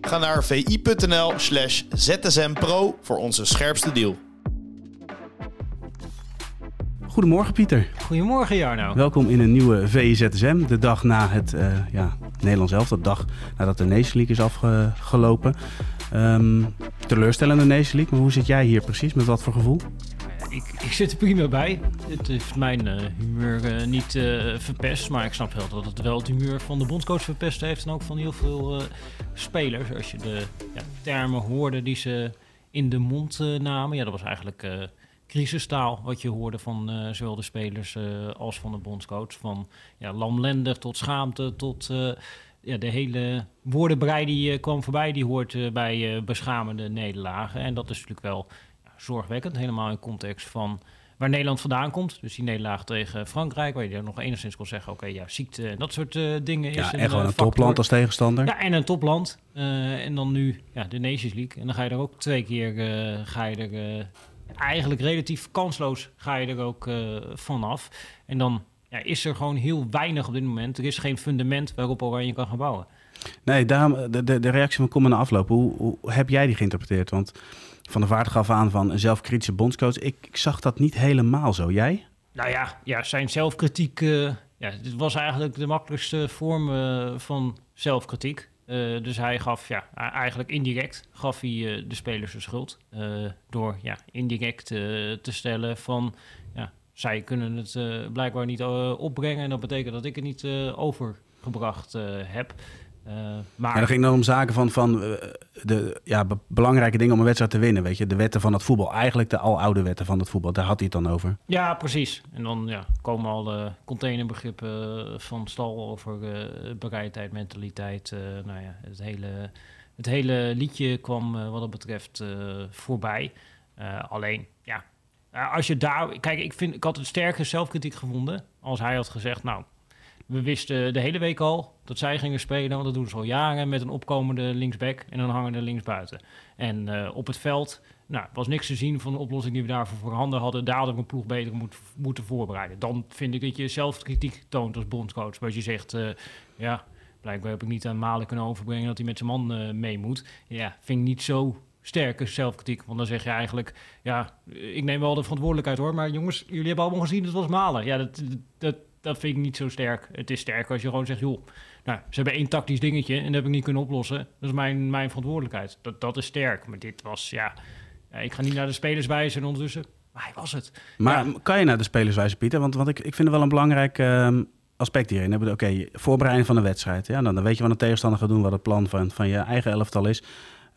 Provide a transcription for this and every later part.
Ga naar vi.nl slash zsmpro voor onze scherpste deal. Goedemorgen Pieter. Goedemorgen Jarno. Welkom in een nieuwe VZSM. De dag na het uh, ja, Nederlands elftal. De dag nadat de Nation League is afgelopen. Um, teleurstellende Nation League. Maar hoe zit jij hier precies? Met wat voor gevoel? Ik, ik zit er prima bij. Het heeft mijn uh, humeur uh, niet uh, verpest. Maar ik snap wel dat het wel het humeur van de bondscoach verpest heeft. En ook van heel veel spelers. Als je de ja, termen hoorde die ze in de mond namen. Ja, dat was eigenlijk crisistaal wat je hoorde van zowel de spelers als van de bondscoach. Van ja, lamlendig tot schaamte tot ja, de hele woordenbrei die kwam voorbij. Die hoort bij beschamende nederlagen. En dat is natuurlijk wel zorgwekkend. Helemaal in context van waar Nederland vandaan komt. Dus die nederlaag tegen Frankrijk, waar je er nog enigszins kon zeggen... oké, ja, ziekte en dat soort dingen ja, is en gewoon een topland als tegenstander. Ja, en een topland. en dan nu ja, de Nations League. En dan ga je er ook twee keer ga je er, eigenlijk relatief kansloos ga je er ook vanaf. En dan ja, is er gewoon heel weinig op dit moment. Er is geen fundament waarop Oranje kan gaan bouwen. Nee, daarom de, de, de reactie van Kom na afloop. Hoe, hoe, heb jij die geïnterpreteerd? Want Van de Vaart gaf aan van een zelfkritische bondscoach. Ik, ik, zag dat niet helemaal zo. Jij? Nou ja, ja zijn zelfkritiek... Uh, ja, was eigenlijk de makkelijkste vorm uh, van zelfkritiek. Uh, dus hij gaf ja, eigenlijk indirect gaf hij, de spelers de schuld. Door ja, indirect te stellen van ja, zij kunnen het blijkbaar niet opbrengen. En dat betekent dat ik het niet overgebracht heb. Uh, maar... En dat ging dan om zaken van, van uh, de ja, belangrijke dingen om een wedstrijd te winnen. Weet je, de wetten van het voetbal. Eigenlijk de aloude wetten van het voetbal. Daar had hij het dan over. Ja, precies. En dan ja, komen al de containerbegrippen van stal over bereidheid, mentaliteit. nou ja, het hele, het hele liedje kwam wat dat betreft voorbij. alleen, ja, als je daar... Kijk, ik, vind, ik had een sterke zelfkritiek gevonden als hij had gezegd... nou we wisten de hele week al dat zij gingen spelen, want dat doen ze al jaren met een opkomende linksback en een hangende linksbuiten. En uh, op het veld nou, was niks te zien van de oplossing die we daarvoor voorhanden hadden. Daar hadden we een ploeg beter moet, moeten voorbereiden. Dan vind ik dat je zelf kritiek toont als bondscoach. Maar je zegt, uh, ja, blijkbaar heb ik niet aan Malen kunnen overbrengen dat hij met zijn man uh, mee moet. Ja, vind ik niet zo sterke zelfkritiek. Want dan zeg je eigenlijk, ja, ik neem wel de verantwoordelijkheid hoor. Maar jongens, jullie hebben allemaal gezien, het was Malen. Ja, dat, dat, dat vind ik niet zo sterk. Het is sterker als je gewoon zegt, joh, nou, ze hebben één tactisch dingetje en dat heb ik niet kunnen oplossen. Dat is mijn, mijn verantwoordelijkheid. Dat, dat is sterk. Maar dit was, ja, ik ga niet naar de spelers wijzen en ondertussen, maar hij was het. Maar ja. kan je naar de spelers wijzen, Pieter? Want, want ik, ik vind het wel een belangrijk uh, aspect hierin. Oké, okay, voorbereiding van een wedstrijd. Ja, dan, dan weet je wat een tegenstander gaat doen, wat het plan van, van je eigen elftal is.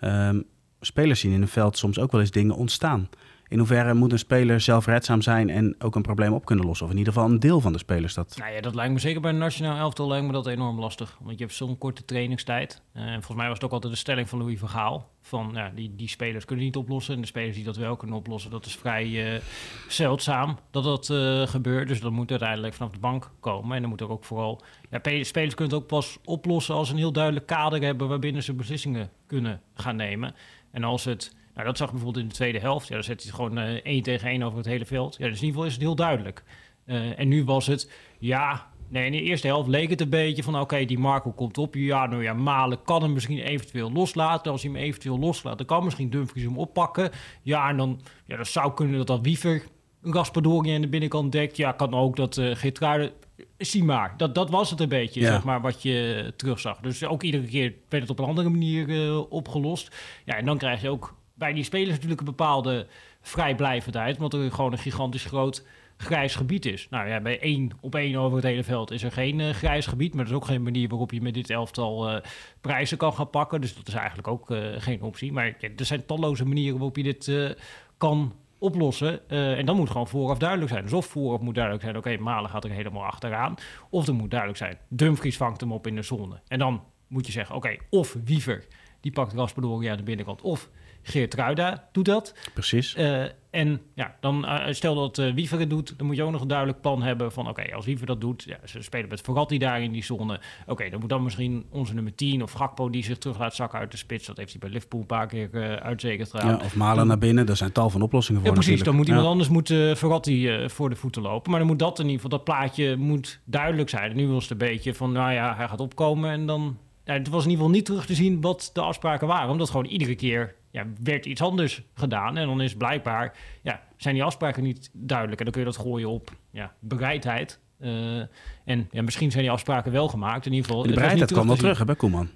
Um, spelers zien in een veld soms ook wel eens dingen ontstaan. In hoeverre moet een speler zelfredzaam zijn en ook een probleem op kunnen lossen? Of in ieder geval een deel van de spelers dat. Nou ja, dat lijkt me zeker bij een nationaal elftal lijkt me dat enorm lastig. Want je hebt zo'n korte trainingstijd. En volgens mij was het ook altijd de stelling van Louis van Gaal. Van ja, die, die spelers kunnen niet oplossen. En de spelers die dat wel kunnen oplossen, dat is vrij uh, zeldzaam dat dat uh, gebeurt. Dus dat moet uiteindelijk vanaf de bank komen. En dan moet er ook vooral. Ja, spelers kunnen het ook pas oplossen als ze een heel duidelijk kader hebben waarbinnen ze beslissingen kunnen gaan nemen. En als het nou, dat zag je bijvoorbeeld in de tweede helft. Ja, dan zet hij gewoon uh, één tegen één over het hele veld. Ja, dus in ieder geval is het heel duidelijk. Uh, en nu was het, ja, nee, in de eerste helft leek het een beetje van... oké, die Marco komt op. Ja, nou ja, Malen kan hem misschien eventueel loslaten. Als hij hem eventueel loslaat, dan kan misschien Dumfries hem oppakken. Ja, en dan ja, dat zou kunnen dat dat Wiever Raspadori aan de binnenkant dekt. Ja, kan ook dat uh, Geertruiden... Zie maar, dat, dat was het een beetje, ja. zeg maar, wat je terugzag. Dus ook iedere keer werd het op een andere manier uh, opgelost. Ja, en dan krijg je ook bij die spelers natuurlijk een bepaalde vrijblijvendheid, omdat er gewoon een gigantisch groot grijs gebied is. Nou ja, bij één op één over het hele veld is er geen uh, grijs gebied, maar dat is ook geen manier waarop je met dit elftal uh, prijzen kan gaan pakken. Dus dat is eigenlijk ook uh, geen optie. Maar er zijn talloze manieren waarop je dit kan oplossen. en dan moet gewoon vooraf duidelijk zijn. Dus of vooraf moet duidelijk zijn, oké, Malen gaat er helemaal achteraan. Of er moet duidelijk zijn, Dumfries vangt hem op in de zone. En dan moet je zeggen, oké, of Wiever die pakt Raspadori aan de binnenkant. Of Geert Ruida doet dat. Precies. Uh, en ja, dan uh, stel dat uh, Wiever het doet, dan moet je ook nog een duidelijk plan hebben van oké, okay, als Wiever dat doet, ja, ze spelen met Verratti daar in die zone. Oké, okay, dan moet dan misschien onze nummer 10 of Gakpo die zich terug laat zakken uit de spits. Dat heeft hij bij Liverpool een paar keer uitzekerd gedaan. Ja, of Malen naar binnen, er zijn tal van oplossingen voor ja, precies, natuurlijk. dan moet iemand anders moet, Verratti voor de voeten lopen. Maar dan moet dat in ieder geval, dat plaatje moet duidelijk zijn. En nu was het een beetje van, nou ja, hij gaat opkomen en dan... Ja, het was in ieder geval niet terug te zien wat de afspraken waren. Omdat gewoon iedere keer ja, werd iets anders gedaan. En dan is blijkbaar, ja, zijn die afspraken niet duidelijk. En dan kun je dat gooien op ja, bereidheid. Uh, en ja, misschien zijn die afspraken wel gemaakt. In ieder geval. De bereidheid kwam wel terug, hè, bij Koeman.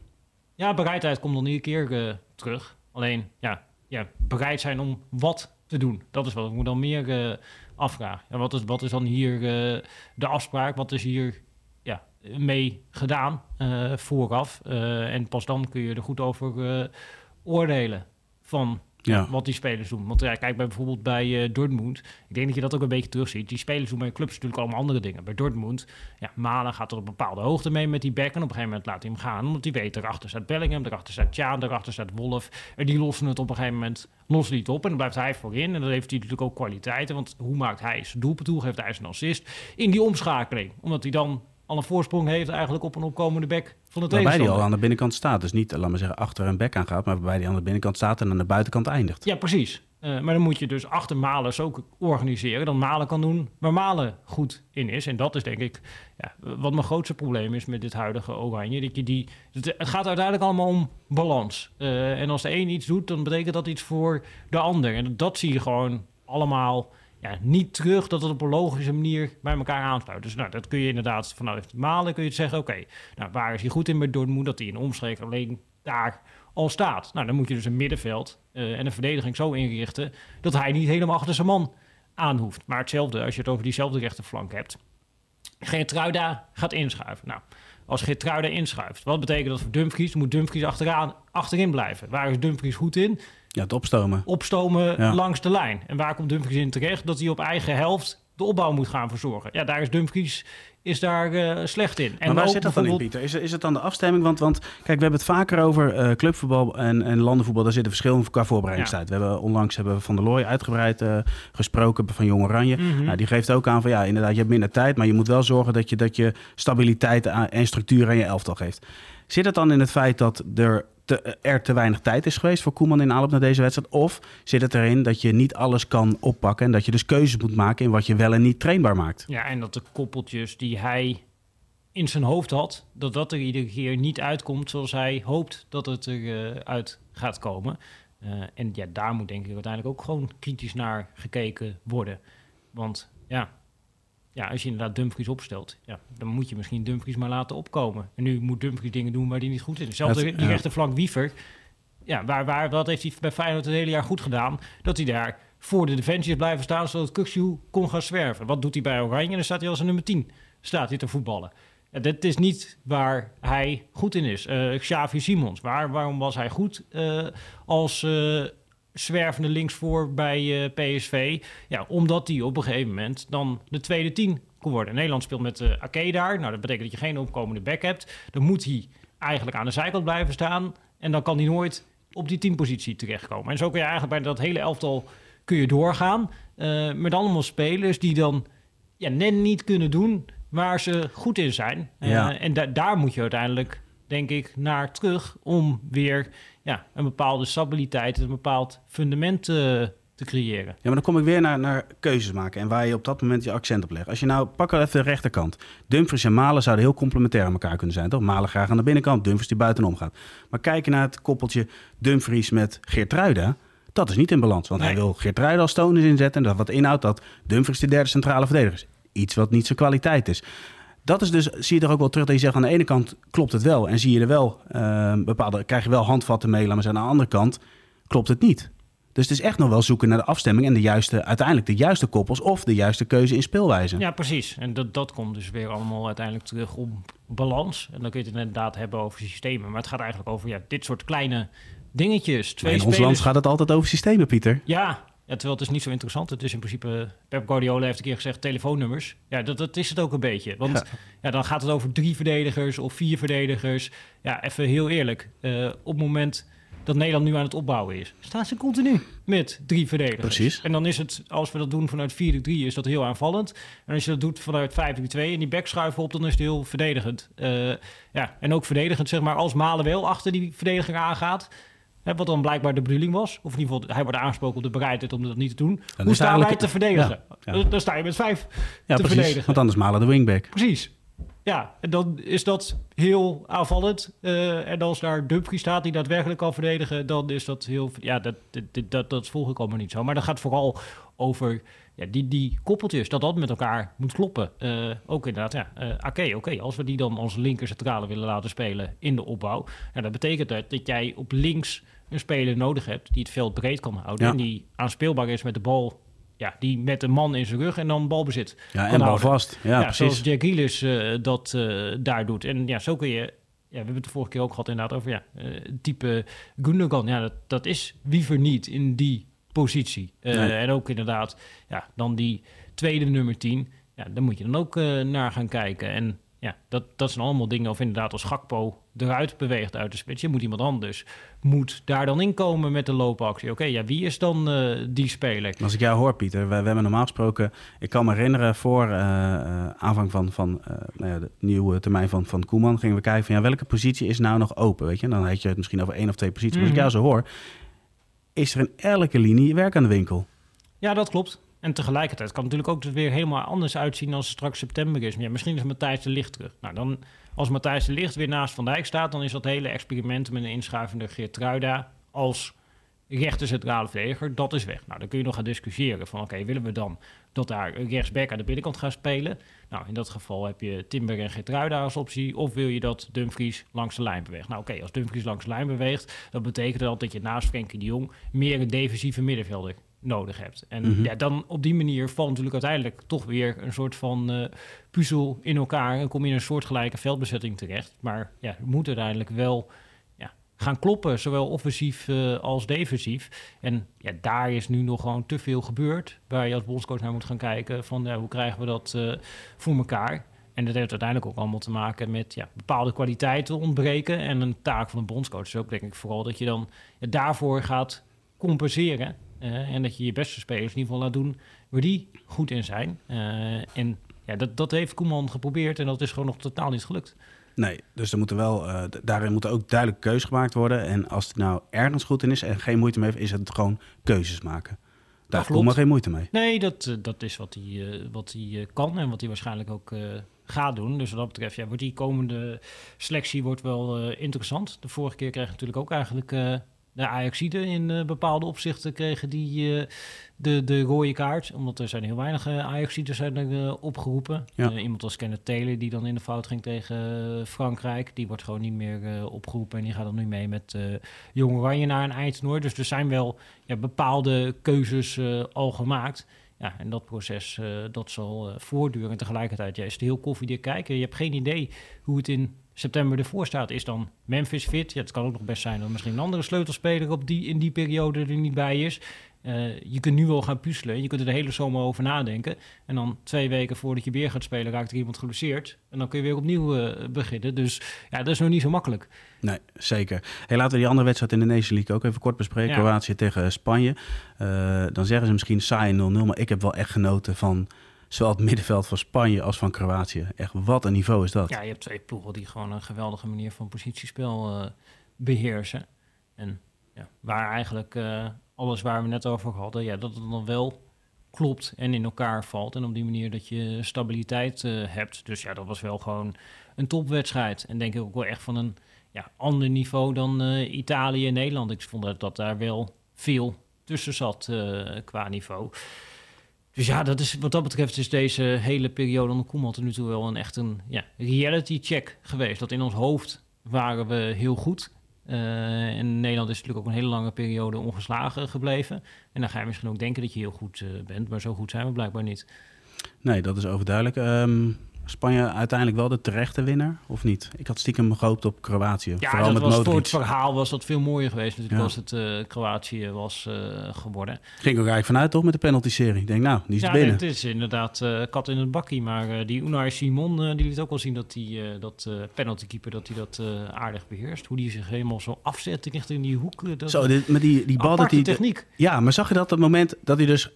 Ja, bereidheid komt dan iedere keer uh, terug. Alleen, ja, ja, bereid zijn om wat te doen. Dat is wat ik moet dan meer uh, afvragen. Ja, wat, is, wat is dan hier de afspraak? Wat is hier mee gedaan vooraf? en pas dan kun je er goed over oordelen van ja. wat die spelers doen. Want ja, kijk bij bijvoorbeeld bij Dortmund. Ik denk dat je dat ook een beetje terugziet. Die spelers doen bij clubs natuurlijk allemaal andere dingen. Bij Dortmund, ja, Malen gaat er op een bepaalde hoogte mee met die back. En op een gegeven moment laat hij hem gaan. Omdat hij weet, erachter staat Bellingham, erachter staat Tjaan, erachter staat Wolf. En die lossen het op een gegeven moment los niet op. En dan blijft hij voorin. En dan heeft hij natuurlijk ook kwaliteiten. Want hoe maakt hij zijn doelpunt toe? Geeft hij zijn assist in die omschakeling. Omdat hij dan al een voorsprong heeft eigenlijk op een opkomende bek van de Waarbij die al aan de binnenkant staat. Dus niet, laat maar zeggen, achter een bek aan gaat, maar waarbij die aan de binnenkant staat en aan de buitenkant eindigt. Ja, precies. Uh, maar dan moet je dus achter Malen ook organiseren. Dan Malen kan doen waar Malen goed in is. En dat is denk ik ja, wat mijn grootste probleem is met dit huidige Oranje. Dat je die, het gaat uiteindelijk allemaal om balans. Uh, en als de een iets doet, dan betekent dat iets voor de ander. En dat zie je gewoon allemaal niet terug dat het op een logische manier bij elkaar aansluit. Dus nou, dat kun je inderdaad vanuit malen kun je zeggen, oké, nou, waar is hij goed in bij Dortmund? Dat hij in omstreek alleen daar al staat. Nou, dan moet je dus een middenveld uh, en een verdediging zo inrichten dat hij niet helemaal achter zijn man aan hoeft. Maar hetzelfde als je het over diezelfde rechterflank hebt. Geertruida gaat inschuiven. Nou, als Geertruida inschuift, wat betekent dat voor Dumfries? Moet Dumfries achteraan, achterin blijven. Waar is Dumfries goed in? Ja, het opstomen. Opstomen langs de lijn. En waar komt Dumfries in terecht? Dat hij op eigen helft de opbouw moet gaan verzorgen. Ja, daar is Dumfries is daar uh, slecht in. En maar waar zit dat dan in, Pieter? Is, is het dan de afstemming? Want, want kijk, we hebben het vaker over uh, clubvoetbal en, en landenvoetbal. Daar zitten verschillen qua voorbereidingstijd. Ja. We hebben onlangs hebben we Van der Looy uitgebreid uh, gesproken van Jong Oranje. Mm -hmm. nou, die geeft ook aan van ja, inderdaad, je hebt minder tijd. Maar je moet wel zorgen dat je, dat je stabiliteit en structuur aan je elftal geeft. Zit het dan in het feit dat er te, er te weinig tijd is geweest voor Koeman in aanloop naar deze wedstrijd? Of zit het erin dat je niet alles kan oppakken en dat je dus keuzes moet maken in wat je wel en niet trainbaar maakt? Ja, en dat de koppeltjes die hij in zijn hoofd had, dat dat er iedere keer niet uitkomt zoals hij hoopt dat het eruit uh, uit gaat komen. Uh, en ja, daar moet denk ik uiteindelijk ook gewoon kritisch naar gekeken worden. Want ja, ja, als je inderdaad Dumfries opstelt, ja, dan moet je misschien Dumfries maar laten opkomen. En nu moet Dumfries dingen doen waar hij niet goed in is. Zelfs die rechterflank Wiever, ja, waar, waar, wat heeft hij bij Feyenoord het hele jaar goed gedaan? Dat hij daar voor de defensie is blijven staan, zodat Kukshu kon gaan zwerven. Wat doet hij bij Oranje? En dan staat hij als een nummer 10 staat hij te voetballen. Ja, dat is niet waar hij goed in is. Uh, Xavi Simons, waar, waarom was hij goed uh, als... Uh, zwervende linksvoor bij uh, PSV. Ja, omdat die op een gegeven moment dan de tweede tien kon worden. Nederland speelt met uh, Ake daar. Nou, dat betekent dat je geen opkomende back hebt. Dan moet hij eigenlijk aan de zijkant blijven staan. En dan kan hij nooit op die teampositie terechtkomen. En zo kun je eigenlijk bij dat hele elftal kun je doorgaan. Uh, met allemaal spelers die dan ja, net niet kunnen doen waar ze goed in zijn. Ja. en da daar moet je uiteindelijk, denk ik, naar terug om weer ja, een bepaalde stabiliteit, een bepaald fundament uh, te creëren. Ja, maar dan kom ik weer naar, naar keuzes maken en waar je op dat moment je accent op legt. Als je nou, pak even de rechterkant. Dumfries en Malen zouden heel complementair aan elkaar kunnen zijn, toch? Malen graag aan de binnenkant, Dumfries die buitenom gaat. Maar kijk naar het koppeltje Dumfries met Geertruida, dat is niet in balans. Want nee. hij wil Geertruida als tonus inzetten en dat wat inhoudt dat Dumfries de derde centrale verdediger is. Iets wat niet zijn kwaliteit is dat is dus, zie je er ook wel terug dat je zegt, aan de ene kant klopt het wel. En zie je er wel uh, bepaalde, krijg je wel handvatten mee, laat maar zeggen. Aan de andere kant klopt het niet. Dus het is echt nog wel zoeken naar de afstemming en de juiste, uiteindelijk de juiste koppels of de juiste keuze in speelwijze. Ja, precies. En dat, dat komt dus weer allemaal uiteindelijk terug om balans. En dan kun je het inderdaad hebben over systemen. Maar het gaat eigenlijk over ja, dit soort kleine dingetjes. Twee in ons land gaat het altijd over systemen, Pieter. Ja, ja, terwijl het is niet zo interessant. Het is in principe, Pep Guardiola heeft een keer gezegd, telefoonnummers. Ja, dat, dat is het ook een beetje. Want ja. dan gaat het over drie verdedigers of vier verdedigers. Ja, even heel eerlijk. Uh, op het moment dat Nederland nu aan het opbouwen is, staan ze continu met drie verdedigers. Precies. En dan is het, als we dat doen vanuit 4-3, is dat heel aanvallend. En als je dat doet vanuit 5-3-2 en die back schuiven op, dan is het heel verdedigend. Uh, ja, en ook verdedigend, zeg maar, als Malen wel achter die verdediger aangaat. Hè, wat dan blijkbaar de bedoeling was. Of in ieder geval, hij wordt aangesproken op de bereidheid om dat niet te doen. Dan Hoe staan wij te verdedigen? Ja, ja. Dan sta je met vijf Ja, te precies. verdedigen. Want anders malen de wingback. Precies. Ja, en dan is dat heel aanvallend. Eh, en als daar Dumfries staat die daadwerkelijk kan verdedigen, dan is dat heel... Ja, dat, dat, dat, dat volg ik allemaal niet zo. Maar dat gaat vooral over ja, die, die koppeltjes, dat dat met elkaar moet kloppen. Eh, ook inderdaad, ja, eh, oké, oké. Als we die dan als linker centrale willen laten spelen in de opbouw, ja, dat betekent dat, dat jij op links een speler nodig hebt die het veld breed kan houden Ja. en die aanspeelbaar is met de bal... Ja, die met een man in zijn rug en dan balbezit Ja, en bal houden. vast. Ja, Ja, precies. zoals Jack Grealish eh, dat daar doet. En ja, zo kun je... Ja, we hebben het de vorige keer ook gehad inderdaad over ja, type Gundogan. Ja, dat, dat is Wiever niet in die positie. Eh, Nee. En ook inderdaad, ja, dan die tweede nummer 10. Ja, daar moet je dan ook eh, naar gaan kijken. En ja, dat, dat zijn allemaal dingen. Of inderdaad als Gakpo eruit beweegt uit de spits. Je moet iemand anders. Moet daar dan inkomen met de loopactie. Oké, ja, wie is dan eh, die speler? Als ik jou hoor, Pieter, we, we hebben normaal gesproken... Ik kan me herinneren, voor aanvang van, van nou ja, de nieuwe termijn van, van Koeman... gingen we kijken van ja, welke positie is nou nog open, weet je? En dan had je het misschien over één of twee posities. Maar als ik Mhm. jou zo hoor, is er in elke linie werk aan de winkel. Ja, dat klopt. En tegelijkertijd kan het natuurlijk ook weer helemaal anders uitzien als straks september is. Ja, misschien is Matthijs de Licht terug. Nou, dan, als Matthijs de Licht weer naast Van Dijk staat, dan is dat hele experiment met een inschuivende Geertruida als rechter centrale verdediger, dat is weg. Nou, dan kun je nog gaan discussiëren van, oké, willen we dan dat daar rechtsback aan de binnenkant gaat spelen? Nou, in dat geval heb je Timber en Geertruida als optie. Of wil je dat Dumfries langs de lijn beweegt? Nou, oké, als Dumfries langs de lijn beweegt, dat betekent dat dat je naast Frenkie de Jong meer een defensieve middenvelder nodig hebt. En Mhm. ja, dan op die manier valt natuurlijk uiteindelijk toch weer een soort van eh, puzzel in elkaar en kom je in een soortgelijke veldbezetting terecht. Maar ja, je moet uiteindelijk wel gaan kloppen, zowel offensief eh, als defensief. En ja, daar is nu nog gewoon te veel gebeurd, waar je als bondscoach naar moet gaan kijken van ja, hoe krijgen we dat eh, voor elkaar. En dat heeft uiteindelijk ook allemaal te maken met ja, bepaalde kwaliteiten ontbreken. En een taak van een bondscoach is ook denk ik vooral dat je dan daarvoor gaat compenseren. Eh, en dat je je beste spelers in ieder geval laat doen waar die goed in zijn. En ja, dat, dat heeft Koeman geprobeerd en dat is gewoon nog totaal niet gelukt. Nee, dus er moeten wel, eh, daarin moeten ook duidelijk keuzes gemaakt worden. En als het nou ergens goed in is en geen moeite mee heeft, is het gewoon keuzes maken. Daar klopt. Koeman geen moeite mee. Nee, dat, eh, dat is wat hij, eh, wat hij kan en wat hij waarschijnlijk ook gaat doen. Dus wat dat betreft, ja, wordt die komende selectie wordt wel interessant. De vorige keer kreeg natuurlijk ook eigenlijk de Ajaxiden in eh, bepaalde opzichten kregen die eh, de, de rode kaart. Omdat er zijn heel weinig uh, Ajaxiden zijn er eh, opgeroepen. Ja. Eh, iemand als Kenneth Taylor die dan in de fout ging tegen eh, Frankrijk. Die wordt gewoon niet meer eh, opgeroepen. En die gaat dan nu mee met eh Jong Oranje naar een eindtoernooi. Dus er zijn wel ja, bepaalde keuzes eh, al gemaakt. Ja, en dat proces eh, dat zal eh, voortduren. En tegelijkertijd ja, is het heel koffiedik kijken. Je hebt geen idee hoe het in september ervoor staat. Is dan Memphis fit? Ja, het kan ook nog best zijn dat misschien een andere sleutelspeler op die, in die periode er niet bij is. Eh, je kunt nu wel gaan puzzelen. Je kunt er de hele zomer over nadenken. En dan twee weken voordat je weer gaat spelen, raakt er iemand geblesseerd. En dan kun je weer opnieuw eh, beginnen. Dus ja, dat is nog niet zo makkelijk. Nee, zeker. Hey, laten we die andere wedstrijd in de Nation League ook even kort bespreken. Ja. Kroatië tegen Spanje. Eh, dan zeggen ze misschien saai 0-0, maar ik heb wel echt genoten van zowel het middenveld van Spanje als van Kroatië. Echt, wat een niveau is dat. Ja, je hebt twee ploegen die gewoon een geweldige manier van positiespel eh, beheersen. En ja, waar eigenlijk eh, alles waar we net over hadden, ja, dat het dan wel klopt en in elkaar valt. En op die manier dat je stabiliteit eh, hebt. Dus ja, dat was wel gewoon een topwedstrijd. En denk ik ook wel echt van een ja, ander niveau dan Italië en Nederland. Ik vond dat, dat daar wel veel tussen zat qua niveau. Dus ja, dat is, wat dat betreft is deze hele periode onder Koeman tot nu toe wel een echt een ja, reality check geweest. Dat in ons hoofd waren we heel goed. Uh, en Nederland is natuurlijk ook een hele lange periode ongeslagen gebleven. En dan ga je misschien ook denken dat je heel goed uh, bent, maar zo goed zijn we blijkbaar niet. Nee, dat is overduidelijk. Um, Spanje uiteindelijk wel de terechte winnaar, of niet? Ik had stiekem gehoopt op Kroatië. Ja, vooral dat met was voor Modric. het verhaal was dat veel mooier geweest natuurlijk Ja. als het eh, Kroatië was eh, geworden. Ging ook eigenlijk vanuit, toch, met de penalty-serie. Ik denk, nou, die is ja, er binnen. het is inderdaad eh, kat in het bakkie. Maar die Unai Simon, die liet ook wel zien dat die, dat penaltykeeper dat hij dat aardig beheerst. Hoe die zich helemaal zo afzet richting die hoek. Dat Zo, dit, met die, die bal dat hij... techniek. Ja, maar zag je dat op het moment dat hij dus...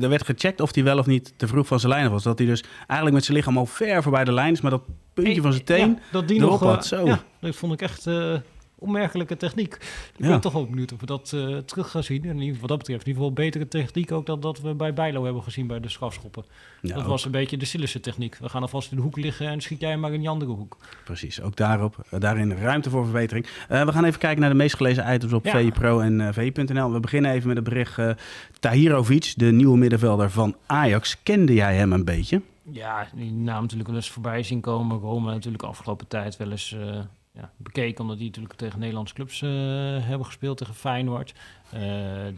er werd gecheckt of hij wel of niet te vroeg van zijn lijn was. Dat hij dus eigenlijk met zijn lichaam al ver voorbij de lijn is. Maar dat puntje van zijn teen... Ja, dat die nog, eh, had, zo. Ja, dat vond ik echt eh opmerkelijke techniek. Ik Ja. ben toch wel benieuwd of we dat eh, terug gaan zien. En in ieder geval, wat dat betreft, in ieder geval betere techniek ook dan dat we bij Bijlo hebben gezien bij de strafschoppen. Ja, dat ook- was een beetje de Sillissen techniek. We gaan alvast in de hoek liggen en schiet jij maar in die andere hoek. Precies, ook daarop, eh, daarin ruimte voor verbetering. Eh, we gaan even kijken naar de meest gelezen items op Ja. VI Pro en eh VI.nl. We beginnen even met het bericht eh Tahirovic, de nieuwe middenvelder van Ajax. Kende jij hem een beetje? Ja, die naam natuurlijk wel eens voorbij zien komen. Roma natuurlijk de afgelopen tijd wel eens eh, ja, bekeken. Omdat die natuurlijk tegen Nederlandse clubs eh, hebben gespeeld, tegen Feyenoord. Eh,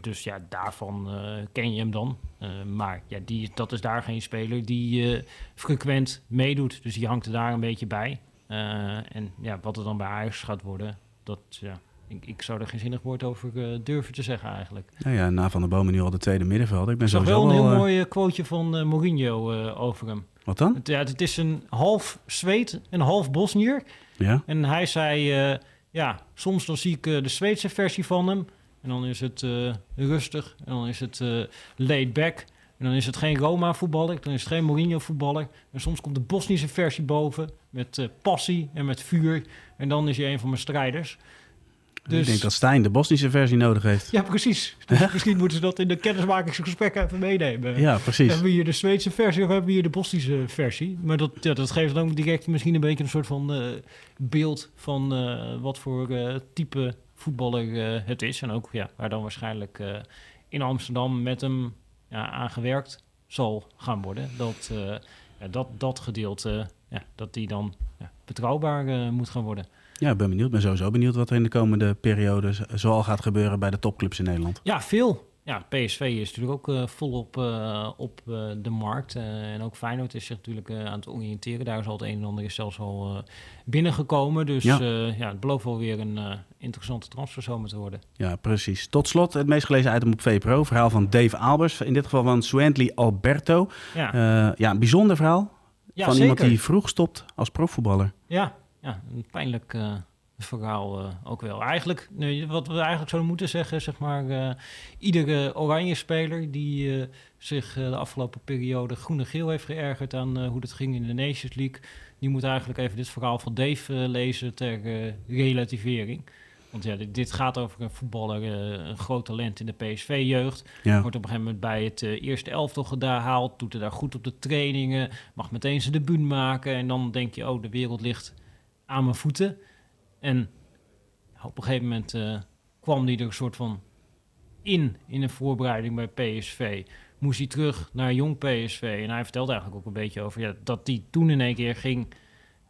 dus ja, daarvan ken je hem dan. Maar ja, die, dat is daar geen speler die frequent meedoet. Dus die hangt er daar een beetje bij. En ja, wat er dan bij Ajax gaat worden, dat ja... Ik, ik zou er geen zinnig woord over eh, durven te zeggen eigenlijk. Nou ja, na Van der Bomen nu al de tweede middenvelder. Ik ben sowieso wel een heel eh, mooi quoteje van eh, Mourinho over hem. Wat dan? Het, ja, het is een half Zweed en half Bosnier. Ja? En hij zei, ja, soms dan zie ik de Zweedse versie van hem. En dan is het rustig. En dan is het laid back. En dan is het geen Roma-voetballer. Dan is het geen Mourinho-voetballer. En soms komt de Bosnische versie boven. Met passie en met vuur. En dan is hij een van mijn strijders. Dus, Ik denk dat Stijn de Bosnische versie nodig heeft. Ja, precies. Dus misschien moeten ze dat in de kennismakingsgesprekken even meenemen. Ja, precies. Hebben we hier de Zweedse versie of hebben we hier de Bosnische versie? Maar dat, ja, dat geeft dan ook direct misschien een beetje een soort van eh, beeld van eh, wat voor eh, type voetballer het is. En ook ja, waar dan waarschijnlijk in Amsterdam met hem ja, aan gewerkt zal gaan worden. Dat dat, dat gedeelte, ja, dat die dan ja, betrouwbaar moet gaan worden. Ja, ik ben benieuwd. Ik ben sowieso benieuwd wat er in de komende periode zoal gaat gebeuren bij de topclubs in Nederland. Ja, veel. Ja, PSV is natuurlijk ook eh, volop eh, op eh, de markt. Eh, en ook Feyenoord is zich natuurlijk eh, aan het oriënteren. Daar is al het een en ander is zelfs al eh, binnengekomen. Dus Ja. ja. het belooft wel weer een eh, interessante transferzomer te worden. Ja, precies. Tot slot het meest gelezen item op VPRO. Verhaal van Dave Albers. In dit geval van Suently Alberto. Ja, Eh, ja, een bijzonder verhaal. ja van zeker. iemand die vroeg stopt als profvoetballer. Ja, ja, een pijnlijk eh, verhaal eh, ook wel. Eigenlijk, nee, wat we eigenlijk zouden moeten zeggen, zeg maar, eh, iedere oranje speler die zich de afgelopen periode groen en geel heeft geërgerd aan hoe het ging in de Nations League, die moet eigenlijk even dit verhaal van Dave lezen ter relativering. Want ja, dit, dit gaat over een voetballer, een groot talent in de PSV-jeugd. Ja. Wordt op een gegeven moment bij het eerste elftal gehaald. Doet er daar goed op de trainingen. Mag meteen zijn debuut maken. En dan denk je, oh, de wereld ligt aan mijn voeten. En op een gegeven moment eh, kwam hij er een soort van in, in een voorbereiding bij PSV. Moest hij terug naar jong PSV. En hij vertelde eigenlijk ook een beetje over ja, dat hij toen in één keer ging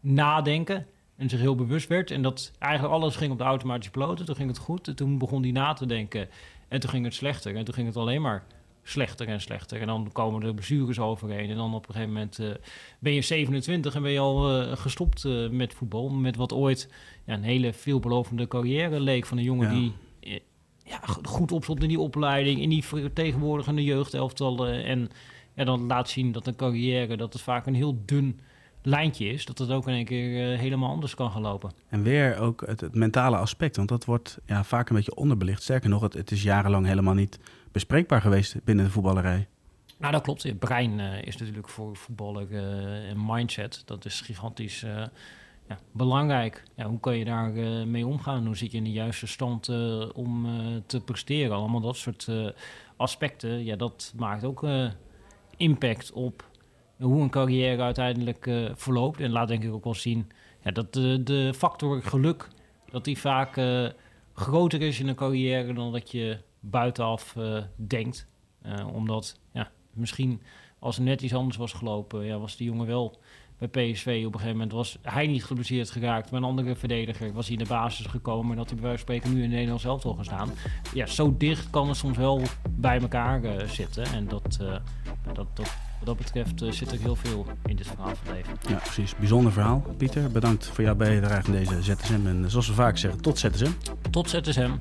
nadenken. En zich heel bewust werd. En dat eigenlijk alles ging op de automatische piloten. Toen ging het goed. En toen begon hij na te denken. En toen ging het slechter. En toen ging het alleen maar slechter en slechter. En dan komen er blessures overheen. En dan op een gegeven moment eh, ben je 27 en ben je al eh, gestopt eh, met voetbal. Met wat ooit ja, een hele veelbelovende carrière leek van een jongen Ja. die ja, go- goed opstond in die opleiding, in die vertegenwoordigende jeugdelftallen. En ja, dan laat zien dat een carrière, dat het vaak een heel dun lijntje is. Dat het ook in één keer eh, helemaal anders kan gaan lopen. En weer ook het, het mentale aspect. Want dat wordt ja, vaak een beetje onderbelicht. Sterker nog, het, het is jarenlang helemaal niet bespreekbaar geweest binnen de voetballerij. Nou, dat klopt. Het brein eh, is natuurlijk voor voetballer eh, een mindset. Dat is gigantisch ja, belangrijk. Ja, hoe kan je daar mee omgaan? Hoe zit je in de juiste stand om te presteren? Allemaal dat soort aspecten. Ja, dat maakt ook impact op hoe een carrière uiteindelijk eh, verloopt. En laat denk ik ook wel zien ja, dat de, de factor geluk... dat die vaak eh, groter is in een carrière dan dat je buitenaf eh, denkt. Omdat, ja, misschien als er net iets anders was gelopen, ja, was die jongen wel bij PSV op een gegeven moment. Was hij niet geblesseerd geraakt, maar een andere verdediger was in de basis gekomen. En had hij bij wijze spreken nu in Nederland zelf al gestaan. Ja, zo dicht kan het soms wel bij elkaar zitten. En dat, dat, dat wat dat betreft eh, zit er heel veel in dit verhaal van leven. Ja, precies. Bijzonder verhaal. Pieter, bedankt voor jouw bijdrage in deze ZSM. En zoals we vaak zeggen, tot ZSM. Tot ZSM.